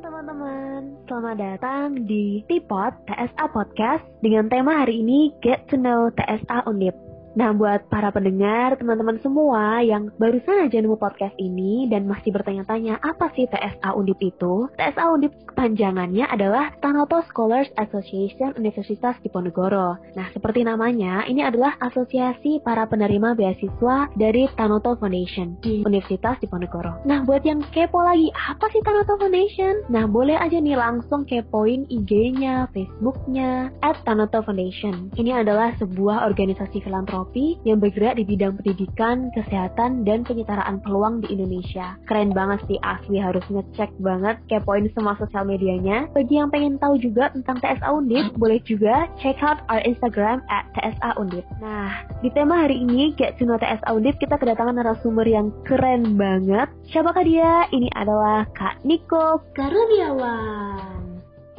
teman-teman, selamat datang di Tipot TSA Podcast dengan tema hari ini Get to Know TSA Undip. Nah, buat para pendengar, teman-teman semua yang barusan aja nemu podcast ini dan masih bertanya-tanya apa sih TSA Undip itu? TSA Undip kepanjangannya adalah Tanoto Scholars Association Universitas Diponegoro. Nah, seperti namanya, ini adalah asosiasi para penerima beasiswa dari Tanoto Foundation di Universitas Diponegoro. Nah, buat yang kepo lagi, apa sih Tanoto Foundation? Nah, boleh aja nih langsung kepoin IG-nya, Facebook-nya, at Tanoto Foundation. Ini adalah sebuah organisasi filantropi yang bergerak di bidang pendidikan, kesehatan, dan penyetaraan peluang di Indonesia. Keren banget sih asli harus ngecek banget kepoin semua sosial medianya. Bagi yang pengen tahu juga tentang TSA Undip, boleh juga check out our Instagram at TSA Undip. Nah, di tema hari ini Get to know TSA Undip kita kedatangan narasumber yang keren banget. Siapakah dia? Ini adalah Kak Niko Karuniawan.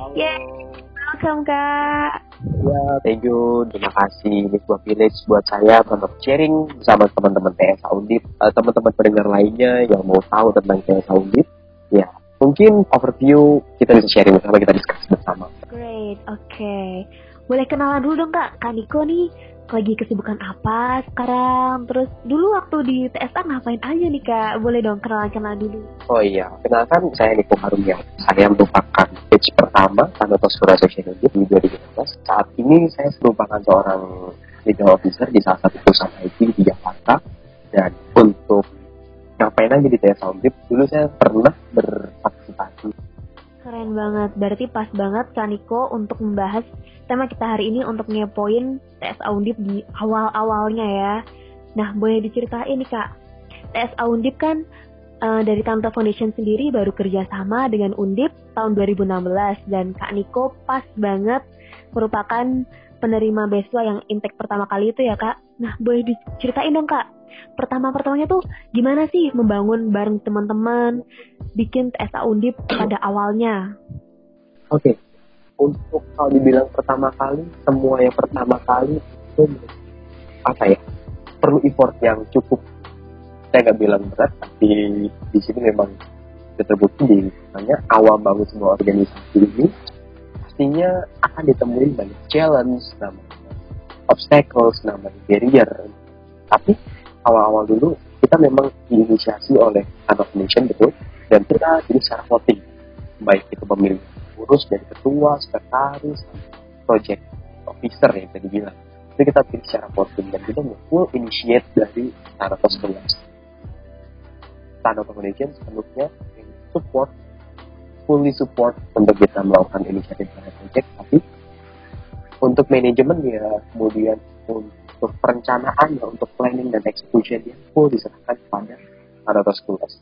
Halo. Yeay. Welcome Kak. Ya, thank you. Terima kasih. Ini sebuah village buat saya untuk sharing bersama teman-teman TSA Undip, eh, teman-teman pendengar lainnya yang mau tahu tentang TSA Undip. Ya, mungkin overview kita bisa sharing bersama, kita diskusi bersama. Great, oke. Boleh kenalan dulu dong kak, Kak Niko nih lagi kesibukan apa sekarang? Terus dulu waktu di TSA ngapain aja nih kak? Boleh dong kenalan-kenalan dulu. Oh iya, kenalkan saya Niko Karunia. Saya merupakan batch pertama School Association Undip di 2015. Saat ini saya merupakan seorang legal officer di salah satu perusahaan IT di Jakarta. Dan untuk ngapain aja di TSA Undip, dulu saya pernah berpartisipasi Keren banget, berarti pas banget Kak Niko untuk membahas tema kita hari ini untuk ngepoin TSA Undip di awal-awalnya ya. Nah, boleh diceritain nih Kak, TSA Undip kan eh, dari Tanta Foundation sendiri baru kerjasama dengan Undip tahun 2016 dan Kak Niko pas banget merupakan penerima beasiswa yang intake pertama kali itu ya Kak. Nah, boleh diceritain dong Kak, pertama-pertamanya tuh gimana sih membangun bareng teman-teman bikin TSA Undip pada awalnya? Oke, untuk kalau dibilang pertama kali, semua yang pertama kali itu apa ya? Perlu effort yang cukup. Saya nggak bilang berat, tapi di sini memang terbukti di mana awal bangun semua organisasi ini pastinya akan ditemuin banyak challenge, namanya obstacles, namanya barrier. Tapi awal-awal dulu kita memang diinisiasi oleh anak Nation betul dan kita jadi secara voting baik itu pemilih urus dari ketua, sekretaris, project officer ya bisa dibilang. Itu kita pilih secara voting dan kita full initiate dari Tanato Schools Tanato Foundation sepenuhnya support fully support untuk kita melakukan inisiatif project tapi untuk manajemen ya kemudian untuk perencanaan ya untuk planning dan execution yang full diserahkan kepada Tanato Schools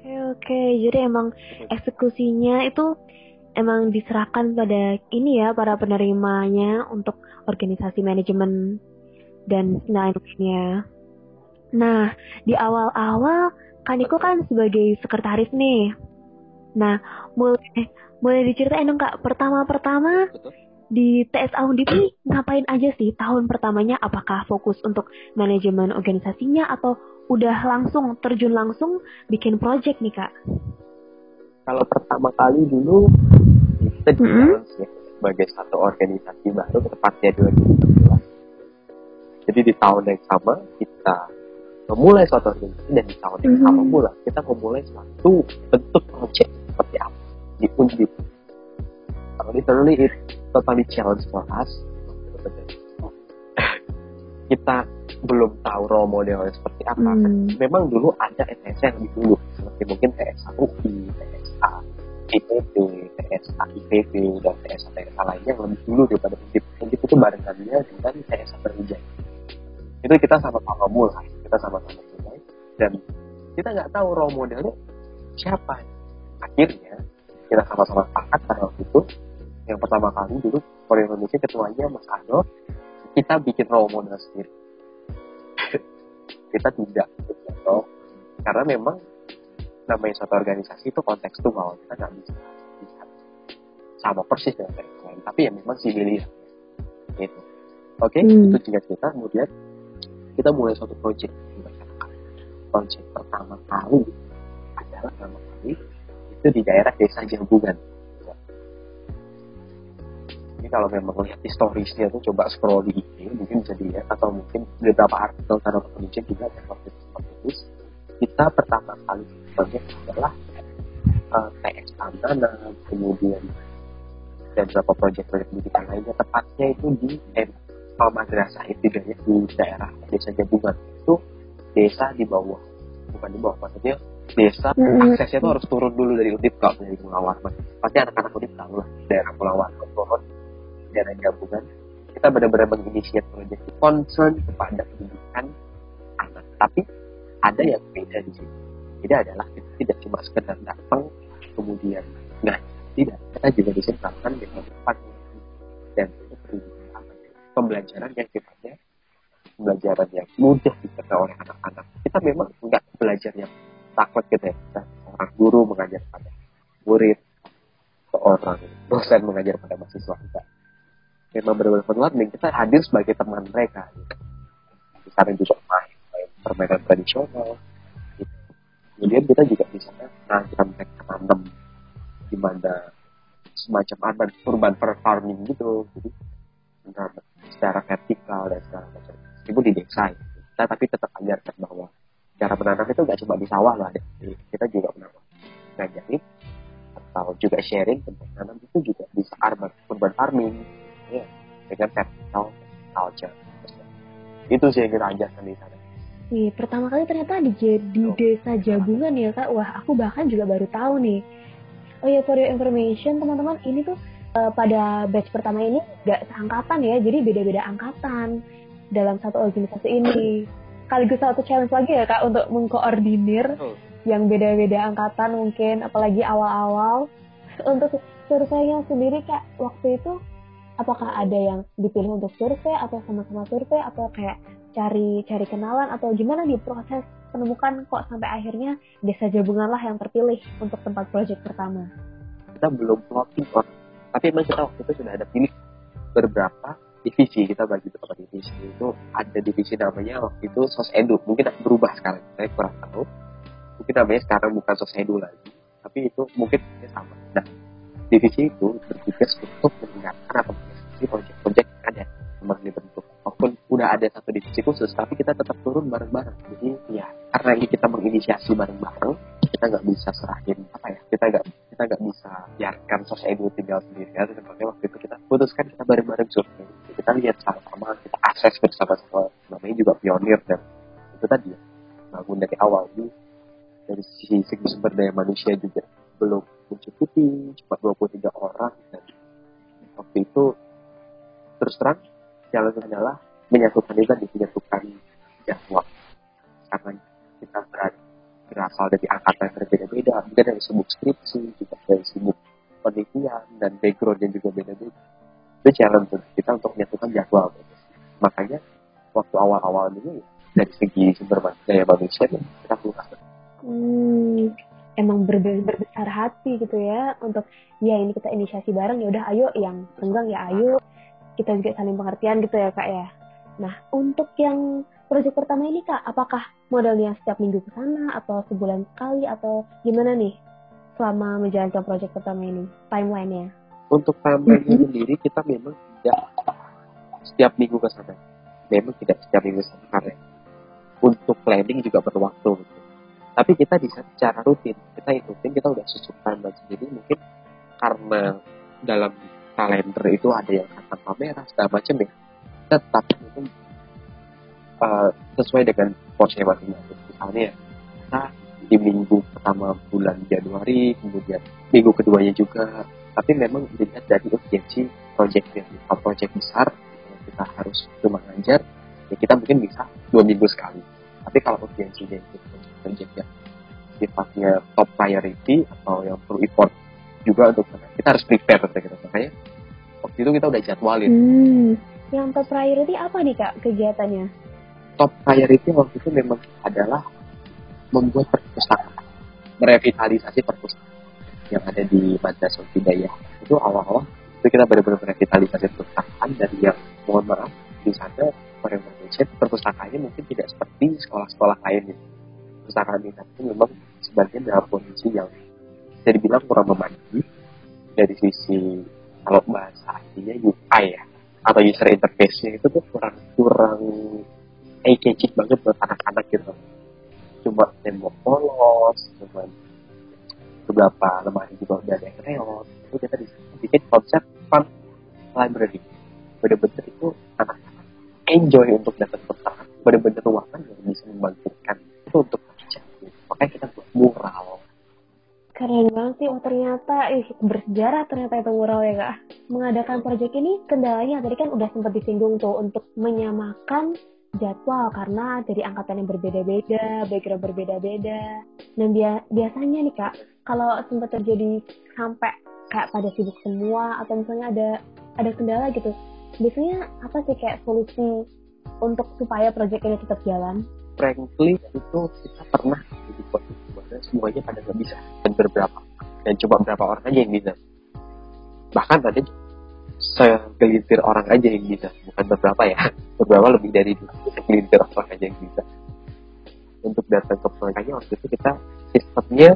Oke oke, jadi emang eksekusinya itu emang diserahkan pada ini ya para penerimanya untuk organisasi manajemen dan lain-lainnya. Nah, di awal-awal Kaniko kan sebagai sekretaris nih. Nah, mulai boleh diceritain dong kak, pertama-pertama di TSA Undip ini ngapain aja sih tahun pertamanya? Apakah fokus untuk manajemen organisasinya atau udah langsung terjun langsung bikin project nih kak? Kalau pertama kali dulu kita di challenge ya sebagai satu organisasi baru tepatnya 2016 jadi di tahun yang sama kita memulai suatu organisasi dan di tahun yang Mhm. sama pula kita memulai suatu bentuk project seperti apa di Undip so, literally it totally challenge for us. kita belum tahu role modelnya seperti apa Hmm. memang dulu ada TSA yang dulu seperti mungkin TSA UI, TSA IPB, TSA IPB dan TSA TSA lainnya yang lebih dulu daripada Undip. Undip itu barengannya dengan TSA Berwijaya. Itu kita sama-sama mulai, kita sama-sama mulai dan kita nggak tahu role modelnya siapa. Akhirnya kita sama-sama sepakat pada waktu itu yang pertama kali dulu Korea Indonesia ketuanya Mas Ado kita bikin role model sendiri kita tidak atau karena memang namanya suatu organisasi itu kontekstual kita nggak bisa lihat sama persis dengan yang lain tapi ya memang similar gitu. Oke Hmm. itu singkat kita kemudian kita mulai suatu project. Di masyarakat project pertama kali adalah pertama kali itu di daerah desa Jambungan kalau memang lihat historisnya tuh coba scroll di IG mungkin bisa dilihat atau mungkin beberapa artikel tentang penelitian juga ada waktu itu kita pertama kali sebenarnya adalah uh, TS Tanana kemudian dan beberapa proyek-proyek pendidikan lainnya. Tepatnya itu di eh, madrasah ibtidaiyah di daerah desa Jambungan itu desa di bawah. Bukan di bawah maksudnya desa mm-hmm. aksesnya itu harus turun dulu dari Undip kalau dari Mulawar pasti anak-anak Undip tahu lah daerah Mulawar turun daerah gabungan kita benar-benar menginisiat proyek concern kepada pendidikan anak. Tapi ada yang beda di sini. Jadi adalah kita tidak cuma sekedar datang kemudian nggak tidak kita juga bisa melakukan dengan tempat dan itu pembelajaran yang sifatnya pembelajaran yang mudah dicerna oleh anak-anak. Kita memang nggak belajar yang takut gitu ya. Kita seorang guru mengajar pada murid seorang dosen mengajar pada mahasiswa. kita memang benar-benar fun learning kita hadir sebagai teman mereka gitu. di sana juga main, main permainan tradisional gitu. kemudian kita juga bisa mengajar mereka tanam di mana semacam urban urban farming gitu jadi secara vertikal dan segala macam meskipun di desa gitu. tapi tetap ajarkan bahwa cara menanam itu nggak cuma di sawah lah Jadi, kita juga pernah ngajarin atau juga sharing tentang tanam itu juga bisa urban urban farming ya dengan vertical culture itu sih yang kita ajarkan di sana Nih, pertama kali ternyata di, di oh. desa Jabungan ya kak. Wah, aku bahkan juga baru tahu nih. Oh ya, for your information teman-teman, ini tuh uh, pada batch pertama ini gak seangkatan ya, jadi beda-beda angkatan dalam satu organisasi ini sekaligus satu challenge lagi ya kak untuk mengkoordinir oh. yang beda-beda angkatan mungkin apalagi awal-awal untuk surveinya sendiri kak waktu itu apakah ada yang dipilih untuk survei atau sama-sama survei atau kayak cari cari kenalan atau gimana di proses penemukan kok sampai akhirnya desa Jabungan lah yang terpilih untuk tempat proyek pertama? Kita belum plotting kok tapi memang kita waktu itu sudah ada pilih beberapa divisi. Kita bagi beberapa divisi. Itu ada divisi namanya waktu itu sos edu. Mungkin berubah sekarang saya kurang tahu. Mungkin namanya sekarang bukan sos edu lagi tapi itu mungkin sama. Nah divisi itu bertugas untuk meningkatkan atau mengeksekusi proyek-proyek yang ada. Memang dibentuk. Walaupun udah ada satu divisi khusus tapi kita tetap turun bareng-bareng. Jadi ya karena ini kita menginisiasi bareng-bareng kita nggak bisa serahin apa ya kita nggak kita nggak bisa biarkan sos edu tinggal sendiri. Ya seperti waktu itu kita putuskan kita bareng-bareng survei. Kita lihat sama-sama kita akses bersama-sama. Namanya juga pionir dan itu tadi ya bangun dari awal. Ini dari sisi segi sumber daya manusia juga belum mencukupi cuma 23 orang. Dan waktu itu terus terang jalan adalah menyatukan tadi menyatukan jadwal karena kita berada berasal dari angkatan yang berbeda-beda mungkin dari sibuk skripsi juga dari sibuk penelitian dan background yang juga beda-beda. Itu challenge kita untuk menyatukan jadwal. Makanya waktu awal-awal ini dari segi sumber daya manusia kita perlu hmm, emang berbe berbesar hati gitu ya untuk ya ini kita inisiasi bareng ya udah ayo yang senggang ya ayo kita juga saling pengertian gitu ya kak ya nah untuk yang proyek pertama ini kak apakah modelnya setiap minggu ke sana atau sebulan sekali atau gimana nih selama menjalankan proyek pertama ini timelinenya untuk timeline mm -hmm. sendiri kita memang tidak setiap minggu ke sana. Memang tidak setiap minggu ke sana karena untuk planning juga perlu waktu. Gitu. Tapi kita bisa secara rutin. Kita ikutin, kita udah susun timeline sendiri. Mungkin karena dalam kalender itu ada yang kata kamera segala macam ya. Tetap itu uh, sesuai dengan porsi masing-masing. Misalnya kita di minggu pertama bulan Januari, kemudian minggu keduanya juga tapi memang dilihat dari urgensi proyeknya kalau proyek besar kita harus cuma ngajar ya kita mungkin bisa dua minggu sekali tapi kalau urgensinya itu proyek yang sifatnya top priority atau yang perlu effort juga untuk kita harus prepare gitu. Makanya waktu itu kita udah jadwalin. Hmm. yang top priority apa nih kak kegiatannya? Top priority waktu itu memang adalah membuat perpustakaan. Merevitalisasi perpustakaan yang ada di Madrasah Hidayah. Itu awal-awal itu kita benar-benar revitalisasi perpustakaan dari yang mohon maaf di sana for information perpustakaannya mungkin tidak seperti sekolah-sekolah lain. Gitu. perpustakaan sana itu memang sebagian dalam kondisi yang jadi bilang kurang memadai dari sisi kalau bahasa aslinya UI ya. Atau user interface-nya itu tuh kurang kurang eye banget buat anak-anak gitu. Cuma tembok polos cuma beberapa lemari juga udah ada yang reot. Itu kita bikin konsep fun library. Bener-bener itu anak-anak enjoy untuk ke sana bener-bener ruangan yang bisa membangkitkan itu untuk baca makanya kita Keren banget sih, oh ternyata ih, bersejarah ternyata itu mural ya kak. Mengadakan proyek ini kendalanya tadi kan udah sempat disinggung tuh untuk menyamakan jadwal karena dari angkatan yang berbeda-beda, background berbeda-beda. Dan bia biasanya nih kak, kalau sempat terjadi sampai kayak pada sibuk semua atau misalnya ada ada kendala gitu, biasanya apa sih kayak solusi untuk supaya proyek ini tetap jalan? Frankly itu kita pernah posisi semuanya pada nggak bisa. Dan beberapa dan cuma beberapa orang aja yang bisa. Bahkan tadi segelintir orang aja yang bisa. Bukan beberapa ya. Beberapa lebih dari segelintir orang aja yang bisa. Untuk datang ke proyeknya waktu itu kita sistemnya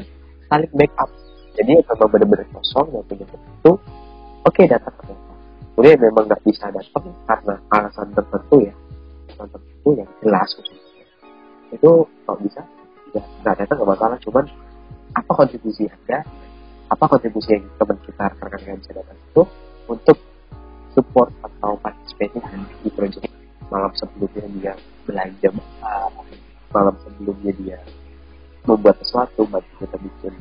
saling backup. Jadi memang benar-benar kosong yang punya itu oke okay, datang ke kemudian memang nggak bisa datang karena alasan tertentu ya. Alasan tertentu yang jelas itu kalau bisa ya nggak datang nggak masalah cuman apa kontribusi anda apa kontribusi yang teman kita rekan-rekan bisa datang itu untuk support atau participating di project malam sebelumnya dia belanja malam sebelumnya dia membuat sesuatu bantu kita bikin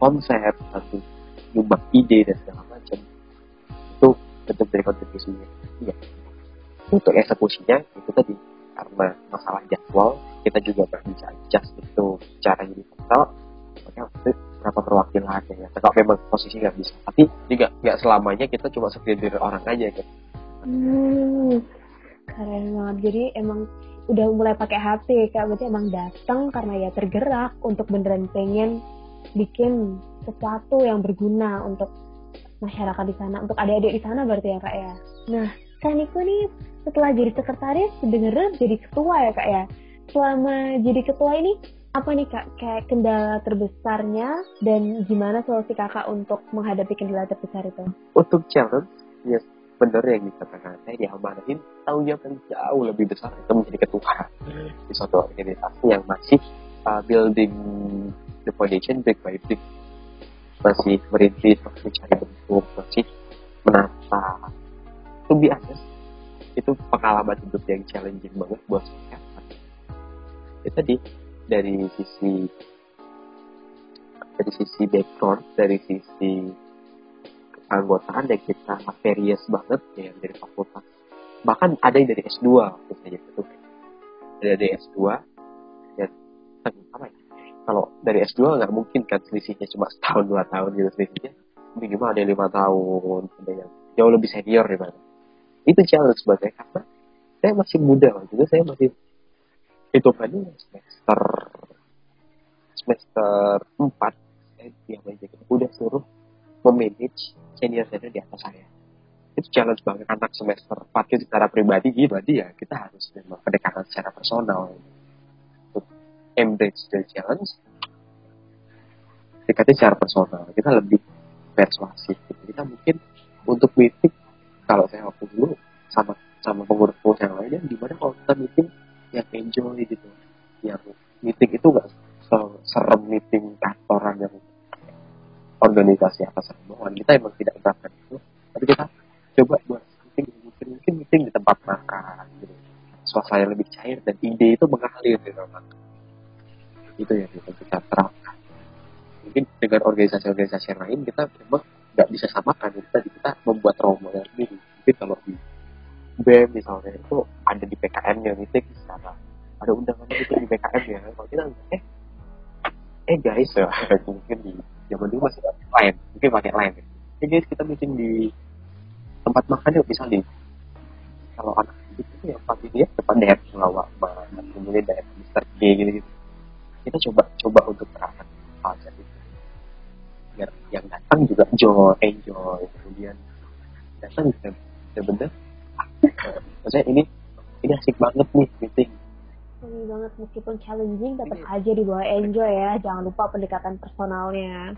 konsep atau nyumbang ide dan segala macam itu bentuk dari kontribusinya. Iya. Untuk eksekusinya itu tadi karena masalah jadwal kita juga bisa adjust itu secara universal makanya waktu berapa perwakilan ya kalau memang posisi nggak bisa. Tapi juga nggak selamanya kita cuma segelintir orang aja gitu. Hmm, keren banget. Jadi emang udah mulai pakai hati kak. Berarti emang datang karena ya tergerak untuk beneran pengen bikin sesuatu yang berguna untuk masyarakat di sana untuk adik-adik di sana berarti ya kak ya? Nah Kaniko nih setelah jadi sekretaris sebenarnya jadi ketua ya kak ya selama jadi ketua ini apa nih kak kayak kendala terbesarnya dan gimana solusi kakak untuk menghadapi kendala terbesar itu? Untuk challenge, ya benar yang dikatakan saya diamanahin tahu yang jauh lebih besar itu menjadi ketua di suatu organisasi yang masih uh, building the foundation brick by brick. Masih merintis masih mencari bentuk masih menata. Be honest itu pengalaman hidup yang challenging banget buat saya tadi dari sisi dari sisi background dari sisi keanggotaan yang kita various banget ya dari fakultas. Bahkan ada yang dari S2 misalnya itu ada dari S2 dan apa ya kalau dari S2 nggak mungkin kan selisihnya cuma setahun dua tahun gitu selisihnya. Minimal ada lima tahun ada yang jauh lebih senior daripada. Itu challenge buat saya karena saya masih muda juga saya masih hitungannya semester semester 4 saya diam aja gitu. udah suruh memanage senior senior di atas saya. Itu challenge banget anak semester 4 itu secara pribadi. Gitu berarti ya kita harus memang pendekatan secara personal. Untuk embrace the challenge. Dekatnya secara personal. Kita lebih persuasif gitu. kita mungkin untuk meeting kalau saya waktu dulu sama sama pengurus yang lainnya gimana kalau kita meeting yang enjoy gitu. Yang meeting itu gak serem meeting kantoran yang organisasi atas bawaan kita emang tidak menerapkan itu. Tapi kita coba buat meeting mungkin mungkin meeting di tempat makan gitu. Suasana lebih cair dan ide itu mengalir di dalam itu yang kita, kita terapkan. Mungkin dengan organisasi-organisasi lain kita memang nggak bisa samakan. Kita kita membuat model sendiri mungkin kalau di BEM misalnya itu ada di PKM nya meeting secara ada undangan itu di PKM ya kalau kita eh eh guys ya mungkin di zaman dulu masih lain mungkin pakai lain ya eh guys kita meeting di tempat makan yuk misalnya kalau anak itu yang pasti dia depan dayat melawak kemudian dayat Mister G gitu, gitu kita coba coba untuk terapkan hal itu. Biar yang datang juga enjoy enjoy kemudian datang juga benar-benar maksudnya ini ini asik banget nih meeting. Asik banget meskipun challenging tetap aja dibawa enjoy ya. Jangan lupa pendekatan personalnya.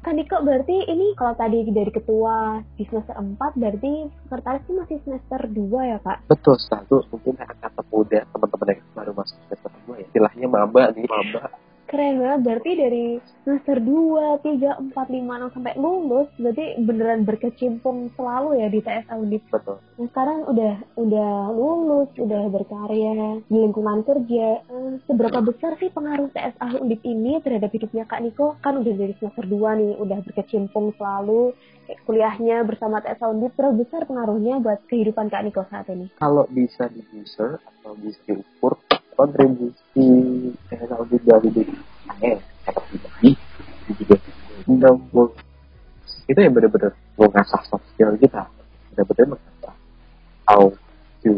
Kan Niko berarti ini kalau tadi dari ketua di semester 4 berarti sekretaris itu masih semester 2 ya kak? Betul, satu mungkin kata muda teman-teman yang baru masuk semester 2 ya. Istilahnya maba nih, maba keren banget berarti dari semester 2, 3, 4, 5, 6 sampai lulus berarti beneran berkecimpung selalu ya di TSA Undip. Betul. Nah sekarang udah udah lulus, udah berkarya di lingkungan kerja. Eh, seberapa besar sih pengaruh TSA Undip ini terhadap hidupnya Kak Niko? Kan udah dari semester 2 nih, udah berkecimpung selalu kuliahnya bersama TSA Undip. Berapa besar pengaruhnya buat kehidupan Kak Niko saat ini? Kalau bisa di user atau bisa diukur kontribusi teknologi dari saya kata pribadi juga itu yang benar-benar mengasah soft skill kita benar-benar mengasah how to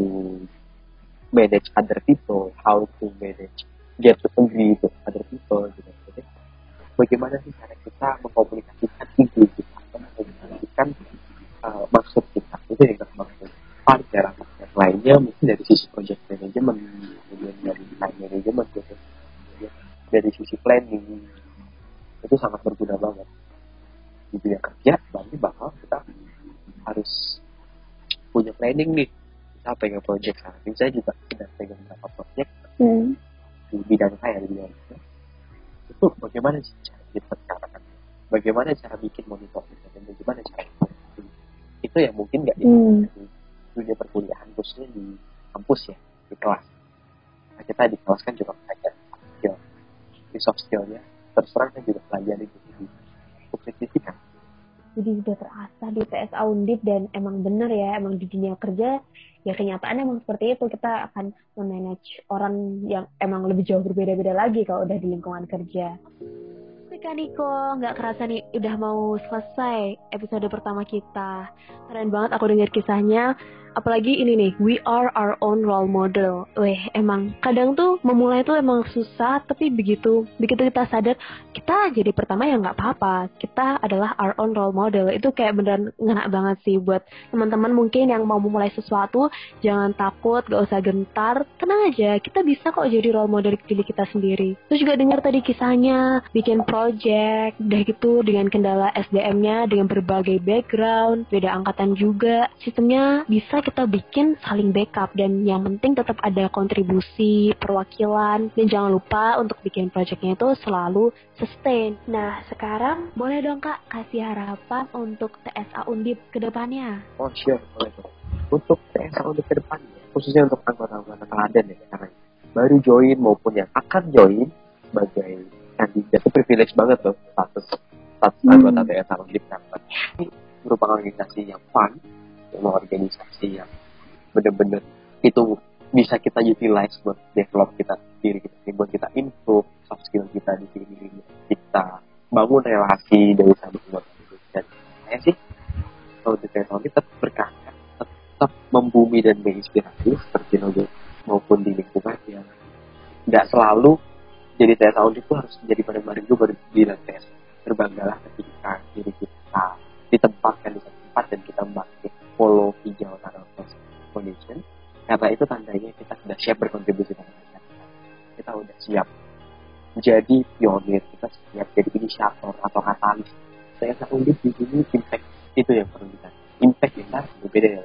manage other people how to manage get to agree with other people gitu. Jadi, bagaimana sih cara kita mengkomunikasikan ide kita mengkomunikasikan uh, maksud kita. Itu yang kita maksud. Dalam yang lainnya mungkin dari sisi project management kemudian dari time management gitu dari sisi planning. Itu sangat berguna banget. Di dunia kerja berarti bakal kita harus punya planning nih. Kita pengen project saat ini saya juga sedang pegang beberapa project. Hmm. di bidang saya di bidang itu itu bagaimana sih cara kita sekarang? Bagaimana cara bikin monitoring dan bagaimana cara itu yang mungkin nggak hmm. di dunia perkuliahan khususnya di kampus ya di kelas. Nah, kita di kelas kan juga belajar di soft skillnya terserah kan juga pelajari gitu. Di signifikan jadi sudah terasa di PSA Undip dan emang bener ya emang di dunia kerja ya kenyataan emang seperti itu. Kita akan memanage orang yang emang lebih jauh berbeda-beda lagi kalau udah di lingkungan kerja. Kak Niko, nggak kerasa nih udah mau selesai episode pertama kita. Keren banget aku dengar kisahnya apalagi ini nih we are our own role model. Weh emang kadang tuh memulai tuh emang susah tapi begitu begitu kita sadar kita jadi pertama ya nggak apa-apa. Kita adalah our own role model. Itu kayak beneran ngena banget sih buat teman-teman mungkin yang mau memulai sesuatu jangan takut gak usah gentar tenang aja. Kita bisa kok jadi role model diri kita sendiri. Terus juga dengar tadi kisahnya bikin project udah gitu dengan kendala SDM-nya dengan berbagai background beda angkatan juga sistemnya bisa kita bikin saling backup dan yang penting tetap ada kontribusi perwakilan dan jangan lupa untuk bikin projectnya itu selalu sustain. Nah sekarang boleh dong kak kasih harapan untuk TSA Undip ke depannya? Oh sure boleh dong. Untuk TSA Undip ke depannya khususnya untuk anggota-anggota teladan ya karena baru join maupun yang akan join sebagai kandidat itu privilege banget loh status status hmm. anggota TSA Undip karena ini merupakan organisasi yang fun sama organisasi yang bener-bener itu bisa kita utilize buat develop kita diri kita buat kita improve soft skill kita di sini kita bangun relasi dari sama dan saya sih. Kalau di teknologi tetap berkarya tetap membumi dan menginspirasi seperti Nogo maupun di lingkungan yang nggak selalu jadi audit itu harus menjadi bareng-bareng juga baru bilang TS berbanggalah ketika diri kita ditempatkan di tempat dan kita bangkit follow hijau Tunnel Foundation karena itu tandanya kita sudah siap berkontribusi pada masyarakat kita sudah siap menjadi pionir kita siap jadi inisiator atau katalis. Saya tahu di sini impact itu yang perlu kita impact kita berbeda ya.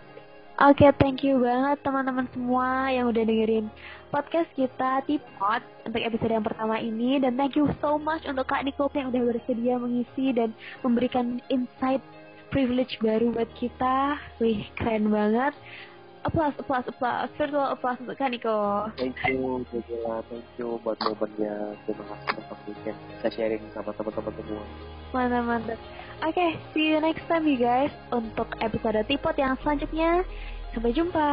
Oke, okay, thank you banget teman-teman semua yang udah dengerin podcast kita Tipot untuk episode yang pertama ini. Dan thank you so much untuk Kak Niko yang udah bersedia mengisi dan memberikan insight privilege baru buat kita. Wih, keren banget. Applause, applause, applause. Virtual applause untuk Kaniko. Thank you, Jogela. Thank you buat momennya. Terima kasih untuk weekend. Saya sharing sama teman-teman semua. Mantap, mantap. Oke, okay, see you next time you guys untuk episode Tipot yang selanjutnya. Sampai jumpa.